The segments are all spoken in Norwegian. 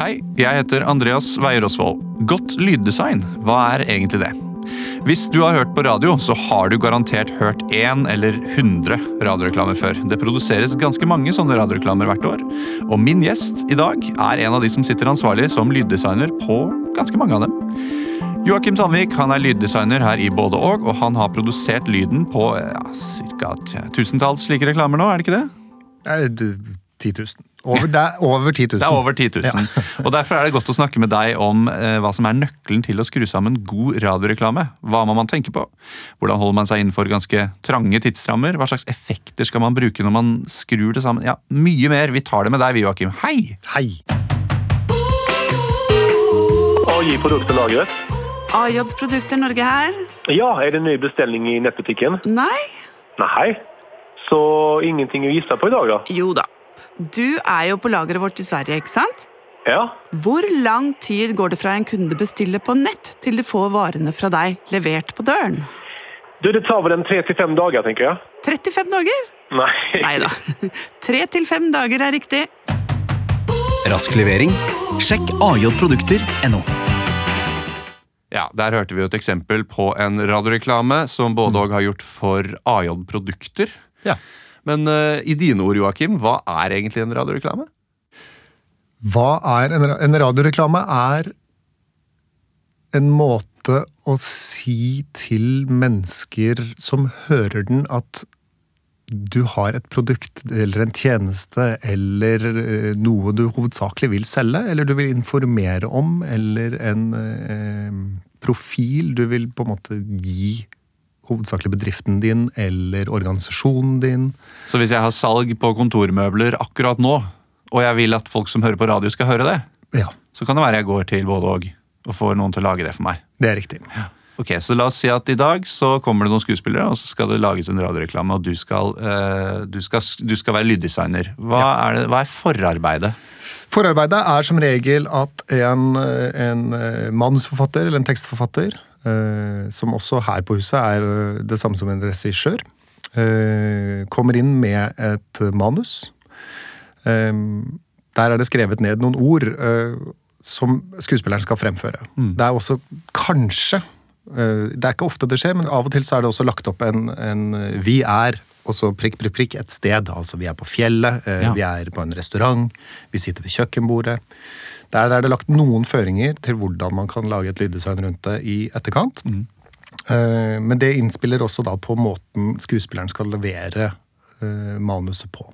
Hei, jeg heter Andreas Weier Osvold. Godt lyddesign, hva er egentlig det? Hvis du har hørt på radio, så har du garantert hørt én eller hundre radioreklamer før. Det produseres ganske mange sånne radioreklamer hvert år. Og min gjest i dag er en av de som sitter ansvarlig som lyddesigner på ganske mange av dem. Joakim Sandvik han er lyddesigner her i Både og, og han har produsert lyden på ja, ca. slike reklamer nå, er det ikke det? Eh, 10 000. Over, det er over 10 000. Det er over 10 000. Og Derfor er det godt å snakke med deg om eh, hva som er nøkkelen til å skru sammen god radioreklame. Hva må man tenke på? Hvordan holder man seg innenfor ganske trange tidsrammer? Hva slags effekter skal man bruke når man skrur det sammen? Ja, Mye mer. Vi tar det med deg, vi, Joakim. Hei! Hei! AJ Produktlagret. AJ Produkter Norge her. Ja, er det ny bestilling i nettbutikken? Nei? Nei. Så ingenting å vise på i dag, da? Jo da. Du er jo på lageret vårt i Sverige, ikke sant? Ja. Hvor lang tid går det fra en kunde bestiller på nett, til de får varene fra deg levert på døren? Du, det tar vel en tre til fem dager, tenker jeg. 35 dager? Nei. Nei da. Tre til fem dager er riktig. Rask levering. Sjekk ajprodukter.no. Ja, Der hørte vi jo et eksempel på en radioreklame som både og har gjort for AJ Produkter. Ja. Men eh, i dine ord, Joakim, hva er egentlig en radioreklame? Hva er en, en radioreklame? Er en måte å si til mennesker som hører den, at du har et produkt eller en tjeneste eller eh, noe du hovedsakelig vil selge, eller du vil informere om, eller en eh, profil du vil på en måte gi hovedsakelig bedriften din eller organisasjonen din. Så hvis jeg har salg på kontormøbler akkurat nå, og jeg vil at folk som hører på radio skal høre det, Ja, så kan det være jeg går til både og og får noen til å lage det for meg. det er riktig. Ok, Så la oss si at i dag så kommer det noen skuespillere, og så skal det lages en radioreklame, og du skal, eh, du skal, du skal være lyddesigner. Hva, er det, hva er forarbeidet? Forarbeidet er som regel at en, en eh, manusforfatter eller en tekstforfatter, som også her på huset er eh, det samme som en regissør, eh, kommer inn med et manus. Eh, der er det skrevet ned noen ord eh, som skuespilleren skal fremføre. Det er også kanskje eh, Det er ikke ofte det skjer, men av og til så er det også lagt opp en, en eh, Vi er og så prikk, prikk, prikk et sted. Altså vi er på fjellet, eh, Ja. vi er på en restaurant, vi sitter ved kjøkkenbordet. Der er det lagt noen føringer til hvordan man kan lage et lyddesign rundt det i etterkant. Eh, Men det innspiller også da på måten skuespilleren skal levere eh, manuset på.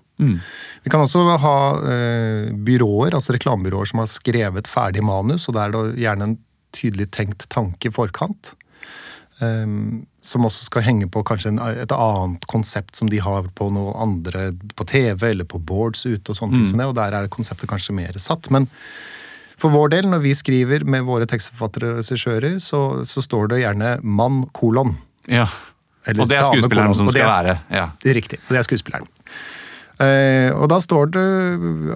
Vi kan også ha eh, byråer, altså reklamebyråer som har skrevet ferdig manus, og da er det gjerne en tydelig tenkt tanke i forkant. som også skal henge på kanskje et annet konsept som de har på noe andre på TV eller på boards ute, og sånne ting som det, og der er konseptet kanskje mer satt. Men for vår del, når vi skriver med våre tekstforfattere og regissører, så, så står det gjerne 'mann kolon'. Ja. Eller Og det er skuespilleren kolon. som skal er- være. Ja. det er riktig. Det er skuespilleren. Uh, og da står det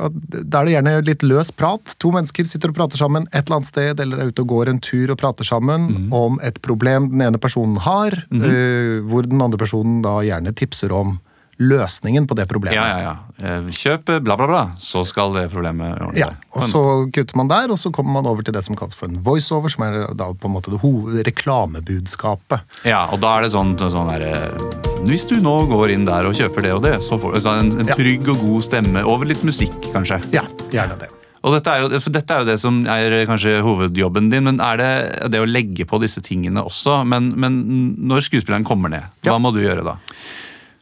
at Da er det gjerne litt løs prat. To mennesker sitter og prater sammen et eller annet sted, eller er ute og går en tur og prater sammen mm. om et problem den ene personen har, eh, hvor den andre personen da gjerne tipser om løsningen på det problemet. ja, ja, ja. Eh, Kjøp eh, bla, bla, bla, så skal det problemet ordne Ja, og så kutter man der, og så kommer man over til det som kalles for en voiceover, som er da på en måte det reklamebudskapet. Ja, og da er det sånn, sånn der, eh, Hvis du nå går inn der og kjøper det og det, så får du en, en trygg og god stemme over litt musikk, kanskje. Ja, gjerne det. Og dette er, jo, for dette er jo det som er kanskje hovedjobben din, men er det det å legge på disse tingene også? Men, men når skuespilleren kommer ned, hva Ja. må du gjøre da?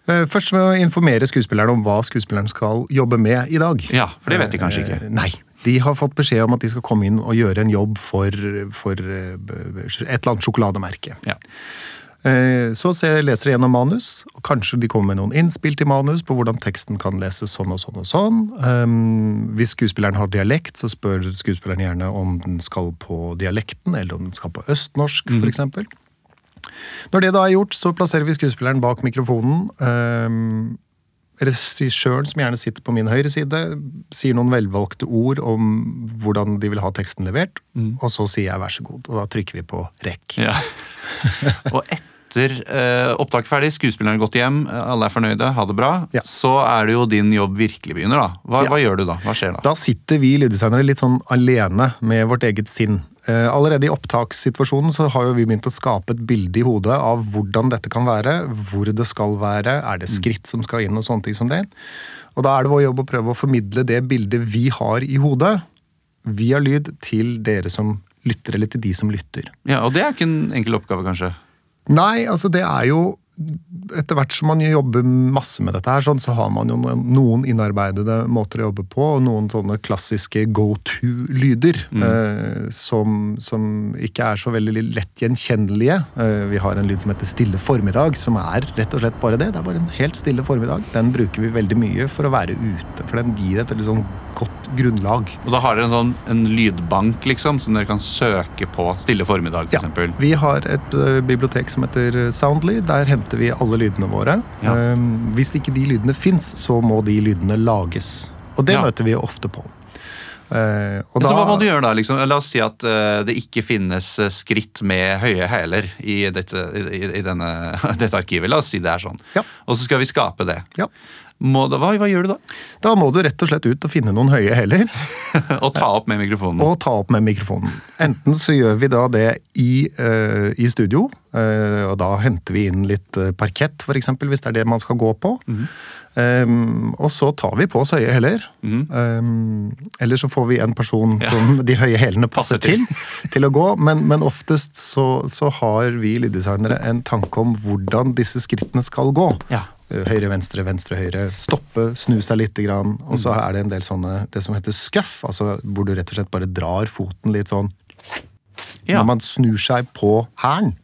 Eh, Først med å informere skuespilleren om hva skuespilleren skal jobbe med i dag. Ja, for det vet de kanskje ikke. Eh, Nei. De har fått beskjed om at de skal komme inn og gjøre en jobb for, for eh, et eller annet sjokolademerke. Ja. Så leser de gjennom manus, og kanskje de kommer med noen innspill til manus på hvordan teksten kan leses sånn og sånn og sånn. Um, Hvis skuespilleren har dialekt, så spør skuespilleren gjerne om den skal på dialekten, eller om den skal på østnorsk, for eksempel. Når det da er gjort, så plasserer vi skuespilleren bak mikrofonen. Um, Regissøren, som gjerne sitter på min høyre side, sier noen velvalgte ord om hvordan de vil ha teksten levert, og så sier jeg vær så god, og da trykker vi på rekk. Ja. og etter etter eh, opptaket ferdig, skuespilleren har gått hjem, eh, alle er fornøyde, ha det bra, Ja. så er det jo din jobb virkelig begynner. da. Hva, Ja. hva gjør du da? Hva skjer da? Da sitter vi lyddesignere litt sånn alene med vårt eget sinn. Eh, allerede i opptakssituasjonen så har jo vi begynt å skape et bilde i hodet av hvordan dette kan være, hvor det skal være, er det skritt som skal inn og sånne ting som det. Og da er det vår jobb å prøve å formidle det bildet vi har i hodet, via lyd, til dere som lytter, eller til de som lytter. Ja, Og det er ikke en enkel oppgave, kanskje? Nei, altså det er jo etter hvert som man jobber masse med dette, her, sånn, så har man jo noen innarbeidede måter å jobbe på, og noen sånne klassiske go to-lyder eh, som, som ikke er så veldig lett gjenkjennelige. Eh, vi har en lyd som heter Stille formiddag, som er rett og slett bare det. Det er bare en helt stille formiddag. Den bruker vi veldig mye for å være ute, for den gir et veldig sånn godt grunnlag. Og da har dere en sånn en lydbank liksom, som dere kan søke på stille formiddag, for Ja, eksempel. vi har et ø, bibliotek som heter Soundly. Der henter vi alle lydene våre. Ja. Um, hvis ikke de lydene fins, så må de lydene lages. Og det Ja. møter vi ofte på. Uh, og Så hva må du gjøre da? liksom? La oss si at uh, det ikke finnes eh, skritt med høye hæler i, dette, i, i denne, dette arkivet. La oss si det er sånn. Ja. Og så skal vi skape det. Ja. Må, da, hva, hva gjør du da? Da må du rett og slett ut og finne noen høye hæler, Og ta opp med mikrofonen. og ta opp med mikrofonen. Enten så gjør vi da det i, uh, i studio, uh, og da henter vi inn litt uh, parkett, f.eks., hvis det er det man skal gå på. Um, og så tar vi på oss høye hæler. um, eller så får vi en person som de høye hælene passer Passer til. til å gå. Men, men oftest så, så har vi lyddesignere en tanke om hvordan disse skrittene skal gå. Ja. Høyre, venstre, venstre, høyre. Stoppe, snu seg litt. Grann. Og så er det en del sånne, det som heter scuff, altså hvor du rett og slett bare drar foten litt sånn Ja. når man snur seg på hælen.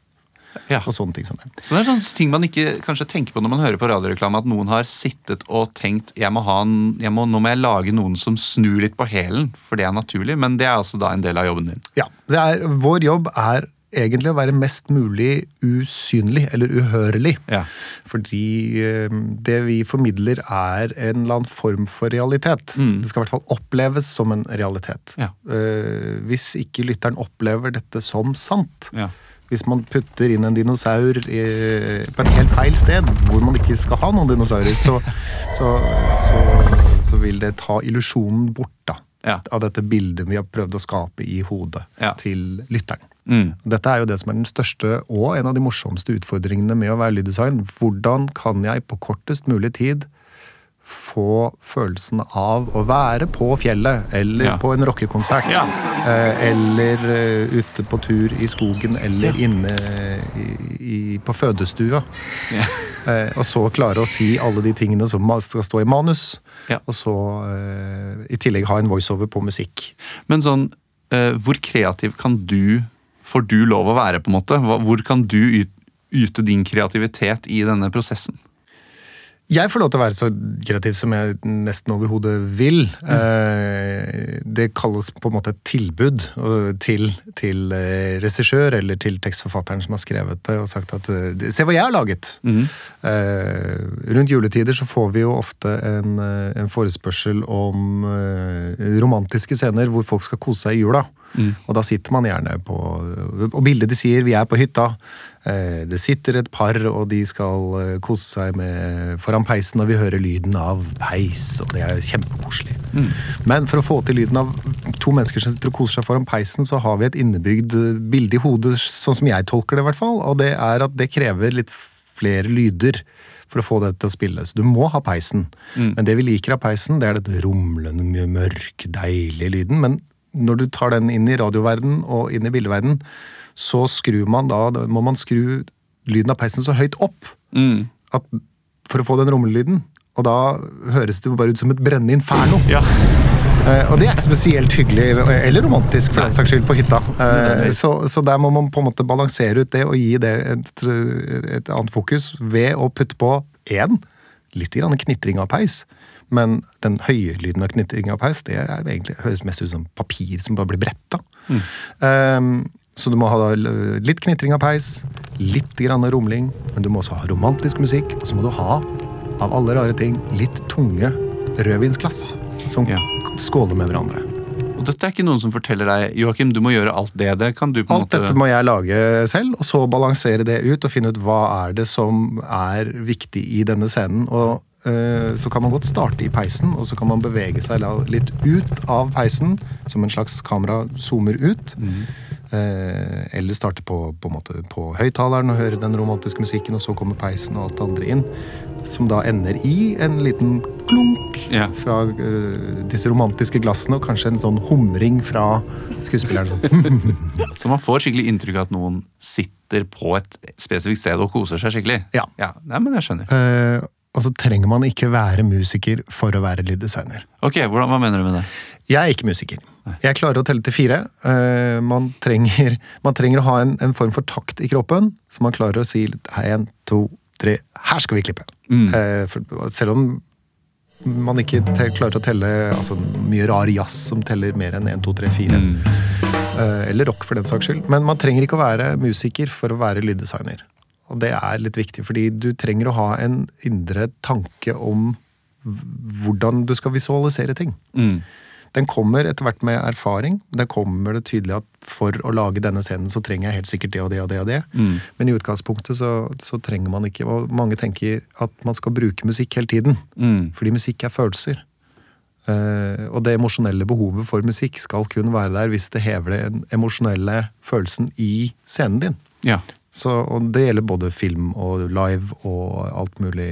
Ja. Og sånne ting som det. Så det er sånne ting man ikke kanskje tenker på når man hører på radioreklame, at noen har sittet og tenkt jeg må ha en, jeg må, nå må jeg lage noen som snur litt på hælen, for det er naturlig. Men det er altså da en del av jobben din. Ja, det er, Vår jobb er egentlig å være mest mulig usynlig, eller uhørlig. Ja. Fordi eh, det vi formidler er en eller annen form for realitet. Det skal i hvert fall oppleves som en realitet. Ja. Eh, hvis ikke lytteren opplever dette som sant, Ja. hvis man putter inn en dinosaur i, på en helt feil sted, hvor man ikke skal ha noen dinosaurer, så, så, så, så vil det ta illusjonen bort da, Ja. av dette bildet vi har prøvd å skape i hodet Ja. til lytteren. Mm. Dette er jo det som er den største og en av de morsomste utfordringene med å være lyddesign. Hvordan kan jeg på kortest mulig tid få følelsen av å være på fjellet, eller Ja. på en rockekonsert, Ja. eh, eller eh, ute på tur i skogen, eller inne i, i, på fødestua. Ja. Eh, og så klare å si alle de tingene som skal stå i manus, Ja. og så i tillegg ha en voiceover på musikk. Men sånn, hvor kreativ kan du, får du lov å være, på en måte? Hvor kan du yte din kreativitet i denne prosessen? Jeg får lov til å være så kreativ som jeg nesten overhodet vil. Mm. Det kalles på en måte et tilbud til, til eh, regissør eller til tekstforfatteren som har skrevet det og sagt at eh, Se hva jeg har laget! Mm. Rundt juletider så får vi jo ofte en, eh, en forespørsel om eh, romantiske scener hvor folk skal kose seg i jula. Og da sitter man gjerne på Og bildet de sier 'vi er på hytta'. Eh, Det sitter et par, og de skal eh, kose seg med, foran peisen, og vi hører lyden av peis, og det er kjempekoselig. Men for å få til lyden av to mennesker som sitter og koser seg foran peisen, så har vi et innebygd eh, bilde i hodet, sånn som jeg tolker det i hvert fall, og det er at det krever litt flere lyder for å få det til å spille. Så du må ha peisen. Men det vi liker av peisen, det er dette rumlende, mørk, deilige lyden. Men når du tar den inn i radioverden og inn i bildeverden, så skrur man da, da må man skru lyden av peisen så høyt opp at, for å få den rumlelyden. Og da høres det jo bare ut som et brennende inferno. Ja. Uh, og det er ikke spesielt hyggelig eller romantisk for den saks skyld på hytta. Uh, så, så der må man på en måte balansere ut det og gi det et, et annet fokus ved å putte på én litt grann knitring av peis. Men den høye lyden av knitring av peis det egentlig, høres mest ut som papir som bare blir bretta. Eh, så du må ha litt knitring av peis, litt grann rumling, men du må også ha romantisk musikk, og så må du ha, av alle rare ting, litt tunge rødvinsglass som Ja. skåler med hverandre. Og Dette er ikke noen som forteller deg Joakim, du må gjøre alt det. Det kan du på en Alt måte dette må jeg lage selv, og så balansere det ut og finne ut hva er det som er viktig i denne scenen. Og så kan man godt starte i peisen, og så kan man bevege seg litt ut av peisen, som en slags kamera zoomer ut. Mm. eller starte på, på, måte, på høyttaleren og høre den romantiske musikken, og så kommer peisen og alt det andre inn. Som da ender i en liten klunk Ja. fra uh, disse romantiske glassene, og kanskje en sånn humring fra skuespilleren. Sånn. Så man får skikkelig inntrykk av at noen sitter på et spesifikt sted og koser seg skikkelig. Ja. Nei, men jeg skjønner. Eh, og så trenger man ikke være musiker for å være lyddesigner. Ok, hvordan, Hva mener du med det? Jeg er ikke musiker. Jeg klarer å telle til fire. Eh, man, trenger, man trenger å ha en, en form for takt i kroppen, så man klarer å si en, to, tre Her skal vi klippe! Mm. for, selv om man ikke klarer å telle altså, mye rar jazz som teller mer enn 1, 2, 3, 4. Eh, eller rock, for den saks skyld. Men man trenger ikke å være musiker for å være lyddesigner. Og det er litt viktig, fordi du trenger å ha en indre tanke om hvordan du skal visualisere ting. Mm. Den kommer etter hvert med erfaring. Der kommer det tydelig at for å lage denne scenen, så trenger jeg helt sikkert det og det og det. og det. Men i utgangspunktet så, så trenger man ikke Og mange tenker at man skal bruke musikk hele tiden. Mm. Fordi musikk er følelser. Uh, og det emosjonelle behovet for musikk skal kun være der hvis det hever den emosjonelle følelsen i scenen din. Ja. Så, og det gjelder både film og live og alt mulig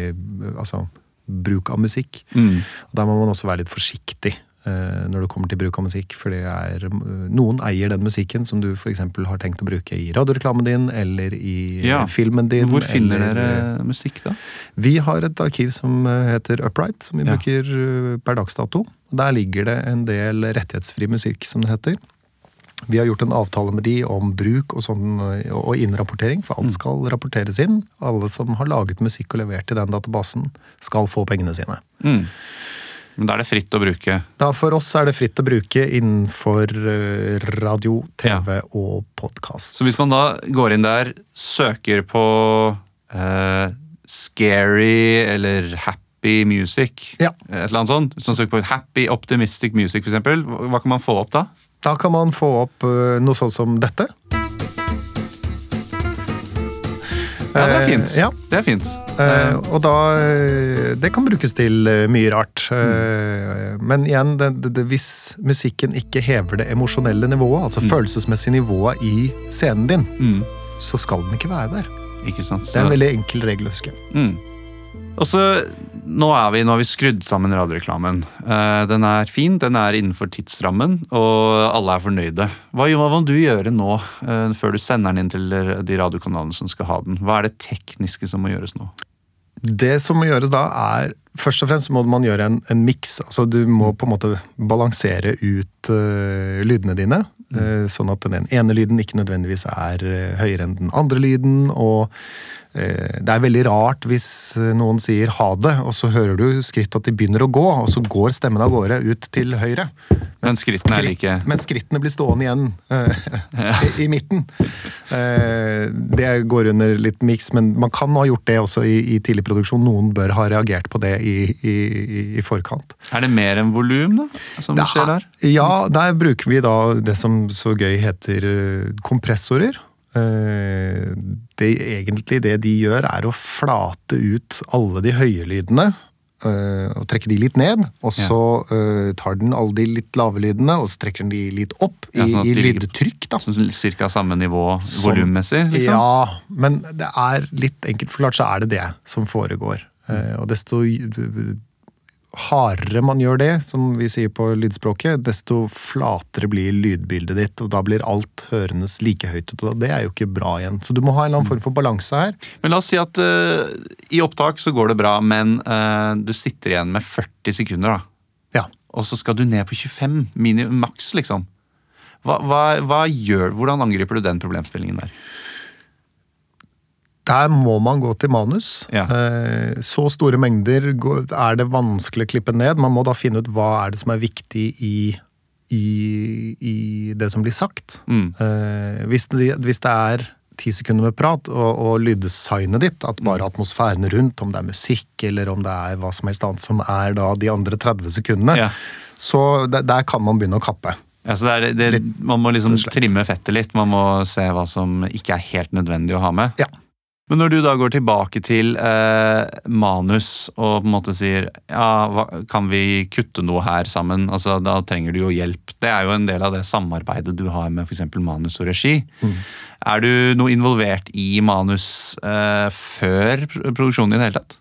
Altså bruk av musikk. Mm. Der må man også være litt forsiktig uh, når det kommer til bruk av musikk. For det er, eh, noen eier den musikken som du f.eks. har tenkt å bruke i radioreklamen din eller i Ja. eh, filmen din. Hvor finner eller, dere musikk, da? Vi har et arkiv som eh, heter Upright, som vi Ja. bruker eh, per dags dato. Der ligger det en del rettighetsfri musikk, som det heter. Vi har gjort en avtale med de om bruk og, sånn, eh, og innrapportering, for Mm. alt skal rapporteres inn. Alle som har laget musikk og levert til den databasen, skal få pengene sine. Mm. Men da er det fritt å bruke. Da For oss er det fritt å bruke innenfor eh, radio, TV og podkast. Så hvis man da går inn der, søker på eh, scary eller happy music, Ja. et eller annet sånt, hvis man søker på happy optimistic music hva hva kan man få opp da? Da kan man få opp eh, noe sånt som dette. Ja, det er Eh, fint. ja. Det er fint. Eh, og da Det kan brukes til mye rart. Eh, Men igjen, det, det, hvis musikken ikke hever det emosjonelle nivået, altså følelsesmessige nivået i scenen din, Mm. så skal den ikke være der. Ikke sant? Det er en veldig enkel regel å huske. Mm. Og så, nå, er vi, nå har vi skrudd sammen radioreklamen. Eh, den er fin, den er innenfor tidsrammen, og alle er fornøyde. Hva, hva må du gjøre nå, eh, før du sender den inn til de radiokanalene som skal ha den? Hva er det tekniske som må gjøres nå? Det som må gjøres da, er Først og fremst må man gjøre en, en miks. Altså, du må på en måte balansere ut uh, lydene dine. eh, sånn at den ene lyden ikke nødvendigvis er uh, høyere enn den andre lyden. Og det er veldig rart hvis eh, noen sier ha det, og så hører du skritt at de begynner å gå, og så går stemmen av gårde ut til høyre. Men skrittene skritt- like- Men skrittene blir stående igjen eh, i, i midten. Eh, det går under litt miks, men man kan ha gjort det også i, i tidlig produksjon. Noen bør ha reagert på det i, i, i forkant. Er det mer enn volum, da? Som Det skjer der? er- Ja, der bruker vi da det som så gøy heter eh, kompressorer. Eh, Det egentlig det de gjør, er å flate ut alle de høye lydene. eh, Og trekke de litt ned, og så eh, tar den alle de litt lave lydene og så trekker den de litt opp i, Ja, sånn i lydtrykk. da. Sånn Ca. samme nivå volummessig? Liksom? Ja, men det er litt enkelt forklart, så er det det som foregår. Eh, Og desto hardere man gjør det, som vi sier på lydspråket, desto flatere blir lydbildet ditt, og da blir alt hørendes like høyt. Og det er jo ikke bra igjen. Så du må ha en eller annen form for balanse her. Men la oss si at uh, i opptak så går det bra, men uh, du sitter igjen med 40 sekunder, da. Ja. Og så skal du ned på 25, mini, maks, liksom. Hva, hva, hva gjør, hvordan angriper du den problemstillingen der? Der må man gå til manus. Ja. Eh, Så store mengder er det vanskelig å klippe ned. Man må da finne ut hva er det som er viktig i, i, i det som blir sagt. Mm. Eh, hvis, det, hvis det er ti sekunder med prat, og, og lyddesignet ditt, at bare atmosfæren rundt, om det er musikk eller om det er hva som helst annet, som er da de andre 30 sekundene, Ja. så der, der kan man begynne å kappe. Ja, så det er, det, man må liksom trimme fettet litt. Man må se hva som ikke er helt nødvendig å ha med. Ja. Men når du da går tilbake til eh, manus og på en måte sier ja, hva, kan vi kutte noe her sammen, altså da trenger du jo hjelp. Det er jo en del av det samarbeidet du har med f.eks. manus og regi. Mm. Er du noe involvert i manus eh, før produksjonen i det hele tatt?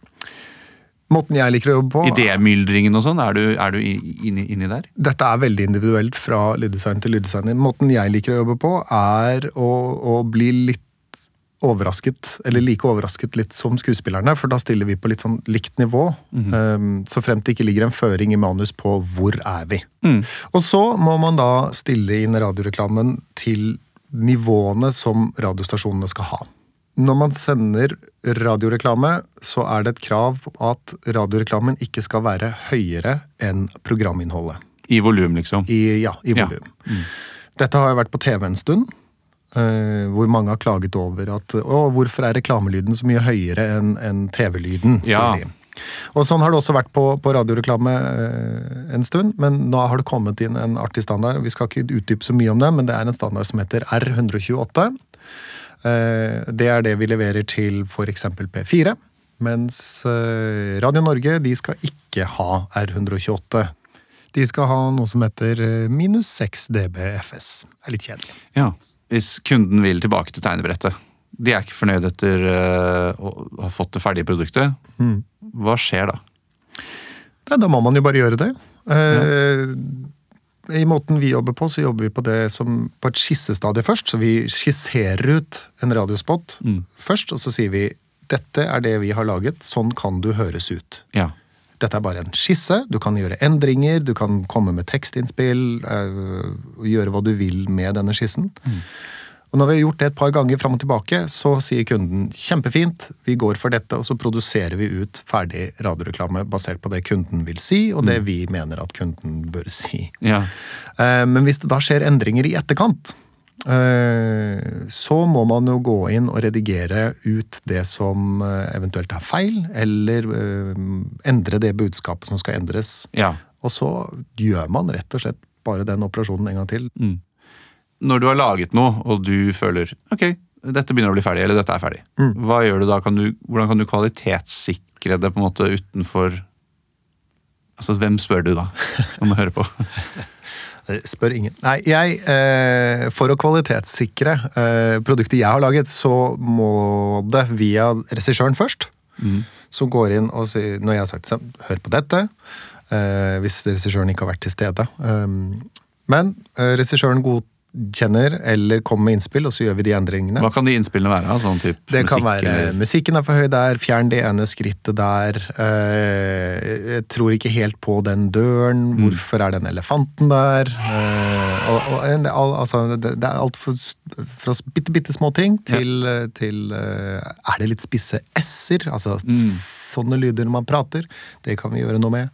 Måten jeg liker å jobbe på Idémyldringen og sånn, er du, er du inni, inni der? Dette er veldig individuelt fra lyddesign til lyddesigner. Måten jeg liker å jobbe på, er å, å bli litt overrasket, eller like overrasket litt som skuespillerne, for da stiller vi på litt sånn likt nivå. Um, så fremt det ikke ligger en føring i manus på hvor er vi. Og så må man da stille inn radioreklamen til nivåene som radiostasjonene skal ha. Når man sender radioreklame, så er det et krav at radioreklamen ikke skal være høyere enn programinnholdet. I volum, liksom? I, ja, i Ja. Mm. Dette har jo vært på TV en stund, eh, hvor mange har klaget over at å, hvorfor er reklamelyden så mye høyere enn en TV-lyden, Ja. Og sånn har det også vært på, på radioreklame uh, en stund, men nå har det kommet inn en artig standard. Vi skal ikke utdype så mye om det, men det er en standard som heter R128. Uh, Det er det vi leverer til f.eks. P4, mens eh, Radio Norge de skal ikke ha R128. De skal ha noe som heter eh, minus 6 dBFS. Det er litt kjedelig. Ja, Hvis kunden vil tilbake til tegnebrettet, de er ikke fornøyd etter eh, å ha fått det ferdige produktet, hva skjer da? Nei, da må man jo bare gjøre det. Ja. I måten vi jobber på, så jobber vi på det som på et skissestadie først. Så vi skisserer ut en radiospot først, og så sier vi dette er det vi har laget, sånn kan du høres ut. Ja. Dette er bare en skisse. Du kan gjøre endringer, du kan komme med tekstinnspill, øh, gjøre hva du vil med denne skissen. Og når vi har gjort det et par ganger fram og tilbake, så sier kunden kjempefint, vi går for dette, og så produserer vi ut ferdig radioreklame basert på det kunden vil si, og det vi mener at kunden bør si. ja. Eh, Men hvis det da skjer endringer i etterkant, eh, så må man jo gå inn og redigere ut det som eh, eventuelt er feil, eller eh, endre det budskapet som skal endres. ja. Og så gjør man rett og slett bare den operasjonen en gang til. Når du har laget noe, og du føler ok, dette begynner å bli ferdig, eller dette er ferdig, hva gjør du da? Kan du, hvordan kan du kvalitetssikre det på en måte utenfor Altså, hvem spør du da om å høre på? Eh, Spør ingen. Nei, jeg eh, For å kvalitetssikre eh, produktet jeg har laget, så må det via regissøren først. Som går inn og sier Når jeg har sagt sånn, hør på dette. Hvis regissøren ikke har vært til stede. Um, men regissøren regissøren godkjenner eller kommer med innspill, og så gjør vi de endringene. Hva kan de innspillene være? Sånn type Det kan være eller- musikken er for høy der, fjern det ene skrittet der. eh, jeg tror ikke helt på den døren, Mm. hvorfor er den elefanten der? eh, og, og, altså, det, det er alt for, fra bitte, bitte små ting til, ja. til eh, Er det litt spisse s-er? Altså Mm. sånne lyder når man prater. Det kan vi gjøre noe med.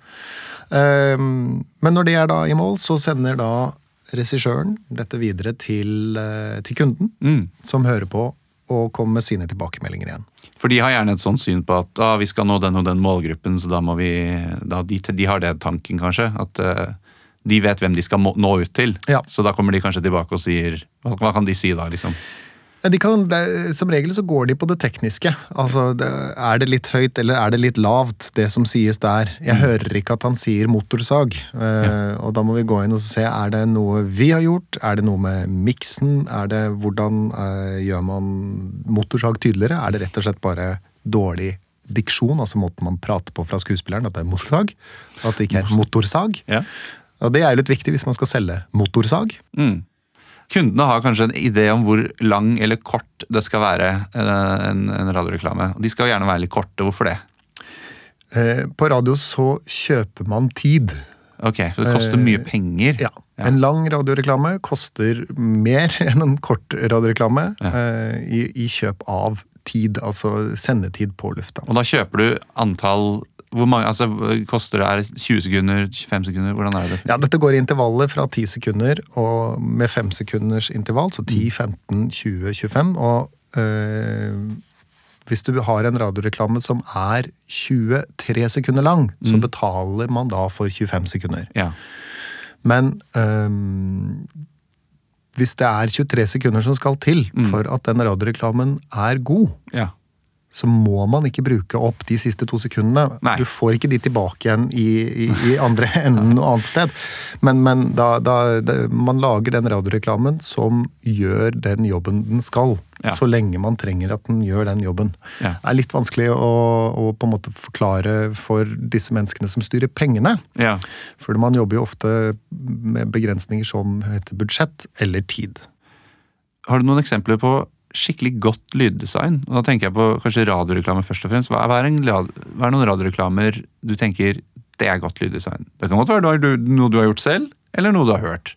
Men når det er da i mål, så sender da regissøren dette videre til, eh, til kunden Mm. som hører på og kommer med sine tilbakemeldinger igjen. For de har gjerne et sånt syn på at ah, vi skal nå den og den målgruppen, så da må vi da de, de har det tanken, kanskje. At uh, de vet hvem de skal nå ut til. Ja. Så da kommer de kanskje tilbake og sier Hva, hva kan de si da, liksom? De kan, som regel så går de på det tekniske. Altså, Er det litt høyt eller er det litt lavt, det som sies der? Jeg hører ikke at han sier motorsag. Ja. Og da må vi gå inn og se er det noe vi har gjort. Er det noe med miksen? Er det hvordan eh, gjør man motorsag tydeligere? Er det rett og slett bare dårlig diksjon, altså måten man prater på fra skuespilleren, at det er motorsag? At det ikke er motorsag? Ja. Og det er jo litt viktig hvis man skal selge motorsag. Mm. Kundene har kanskje en idé om hvor lang eller kort det skal være, eh, en, en radioreklame. De skal jo gjerne være litt korte. Hvorfor det? Eh, På radio så kjøper man tid. Ok, Så det koster mye penger? Ja. En lang radioreklame koster mer enn en kort radioreklame Ja. eh, i, i kjøp av tid, altså sendetid på lufta. Og da kjøper du antall hvor mange, altså Koster det er det 20 sekunder, 25 sekunder? Hvordan er det? Ja, Dette går i intervallet fra 10 sekunder og med 5 sekunders intervall, så 10, 15, 20, 25. Og øh, hvis du har en radioreklame som er 23 sekunder lang, så betaler man da for 25 sekunder. Ja. Men øh, hvis det er 23 sekunder som skal til for at den radioreklamen er god, Ja. Så må man ikke bruke opp de siste to sekundene. Nei. Du får ikke de tilbake igjen i, i, i andre enden noe annet sted. Men, men da, da, da, man lager den radioreklamen som gjør den jobben den skal. Ja. Så lenge man trenger at den gjør den jobben. Ja. Det er litt vanskelig å, å på en måte forklare for disse menneskene som styrer pengene. ja. For man jobber jo ofte med begrensninger som heter budsjett eller tid. Har du noen eksempler på skikkelig godt lyddesign? Og Da tenker jeg på kanskje radioreklame først og fremst. Hva er, en, hva er noen radioreklamer du tenker det er godt lyddesign? Det kan godt være noe du- har gjort selv, eller noe du har hørt.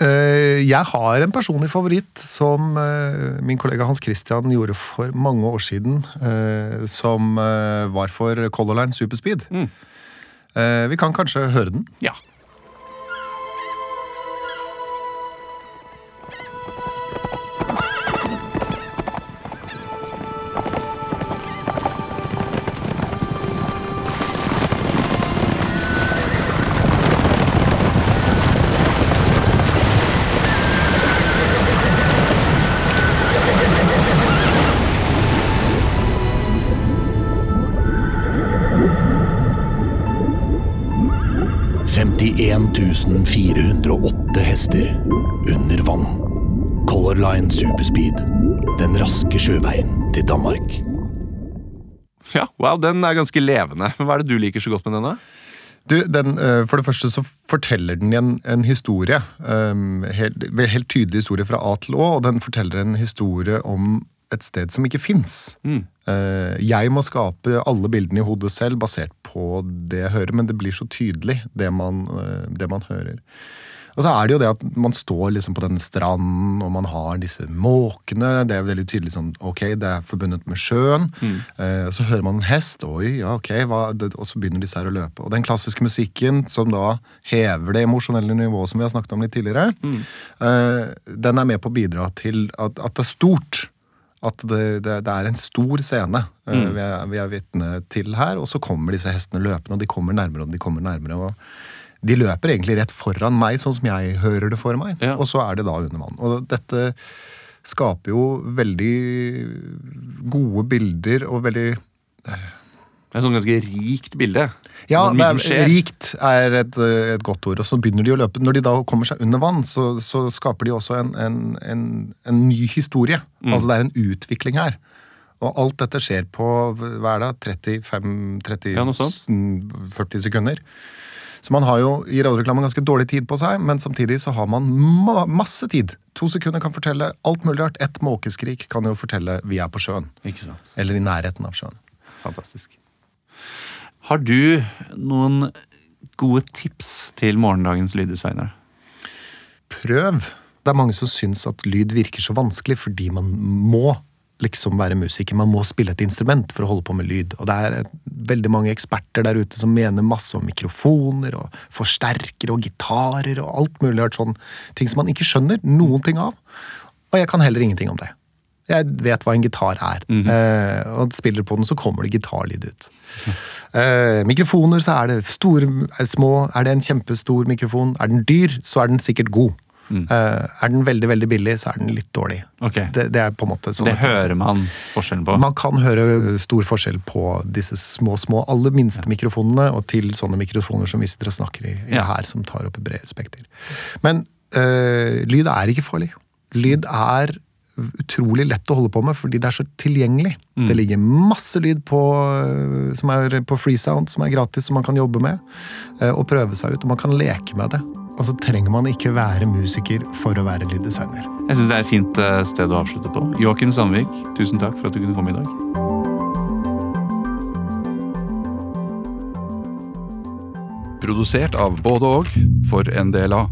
Eh, Jeg har en personlig favoritt som eh, min kollega Hans Christian gjorde for mange år siden. eh, Som var for Color Line Superspeed. Mm. Vi kan kanskje høre den. Ja. Hester under vann. Color Line Superspeed. Den raske sjøveien til Danmark. ja, wow, den er ganske levende. Men Hva er det du liker så godt med denne? Du, den, eh, for det første så forteller den en, en historie. Um, helt, helt tydelig historie fra A til Å, og den forteller en historie om et sted som ikke fins. jeg må skape alle bildene i hodet selv basert på det jeg hører, men det blir så tydelig, det man, uh, det man hører. Og så er det jo det at man står liksom på denne stranden, og man har disse måkene. Det er veldig tydelig sånn, ok, det er forbundet med sjøen. Eh, så hører man en hest, oi, ja, ok, hva, det, og så begynner disse her å løpe. Og den klassiske musikken som da hever det emosjonelle nivået som vi har snakket om litt tidligere, eh, den er med på å bidra til at, at det er stort. At det, det, det er en stor scene mm. vi er, vi er vitne til her. Og så kommer disse hestene løpende, og de kommer nærmere og de kommer nærmere. og De løper egentlig rett foran meg, sånn som jeg hører det for meg. Ja. Og så er det da under vann. Og dette skaper jo veldig gode bilder og veldig Det er et sånn ganske rikt bilde. Ja, skjer. rikt er et, et godt ord. Og så begynner de å løpe. Når de da kommer seg under vann, så, så skaper de også en, en, en, en ny historie. Mm. Altså det er en utvikling her. Og alt dette skjer på hva er det, 35-40 Ja, sekunder. Så man har jo i radioreklamen ganske dårlig tid på seg, men samtidig så har man ma masse tid. To sekunder kan fortelle alt mulig rart. Ett måkeskrik kan jo fortelle 'vi er på sjøen'. Ikke sant? Eller i nærheten av sjøen. Fantastisk. Har du noen gode tips til morgendagens lyddesignere? prøv. Det er mange som syns at lyd virker så vanskelig fordi man må liksom være musiker. Man må spille et instrument for å holde på med lyd. Og det er veldig mange eksperter der ute som mener masse om mikrofoner og forsterkere og gitarer og alt mulig rart sånn. Ting som man ikke skjønner noen ting av. Og jeg kan heller ingenting om det. Jeg vet hva en gitar er. eh, og spiller på den, så kommer det gitarlyd ut. Eh, mikrofoner, så er det store, er små. Er det en kjempestor mikrofon? Er den dyr, så er den sikkert god. Eh, er den veldig veldig billig, så er den litt dårlig. Okay. Det, det er på en måte sånn Det hører man forskjellen på. Man kan høre stor forskjell på disse små, små, aller minste mikrofonene, og til sånne mikrofoner som vi sitter og snakker i, i Ja. her, som tar opp et bredt spekter. Men øh, lyd er ikke farlig. Lyd er utrolig lett å holde på med, fordi det er så tilgjengelig. Det ligger masse lyd på, eh, som er på freesound, som er gratis, som man kan jobbe med, og prøve seg ut, og man kan leke med det. Og så trenger man ikke være musiker for å være lyddesigner. Jeg syns det er et fint eh, sted å avslutte på. Joakim Sandvik, tusen takk for at du kunne komme i dag. Produsert av både og for NDLA.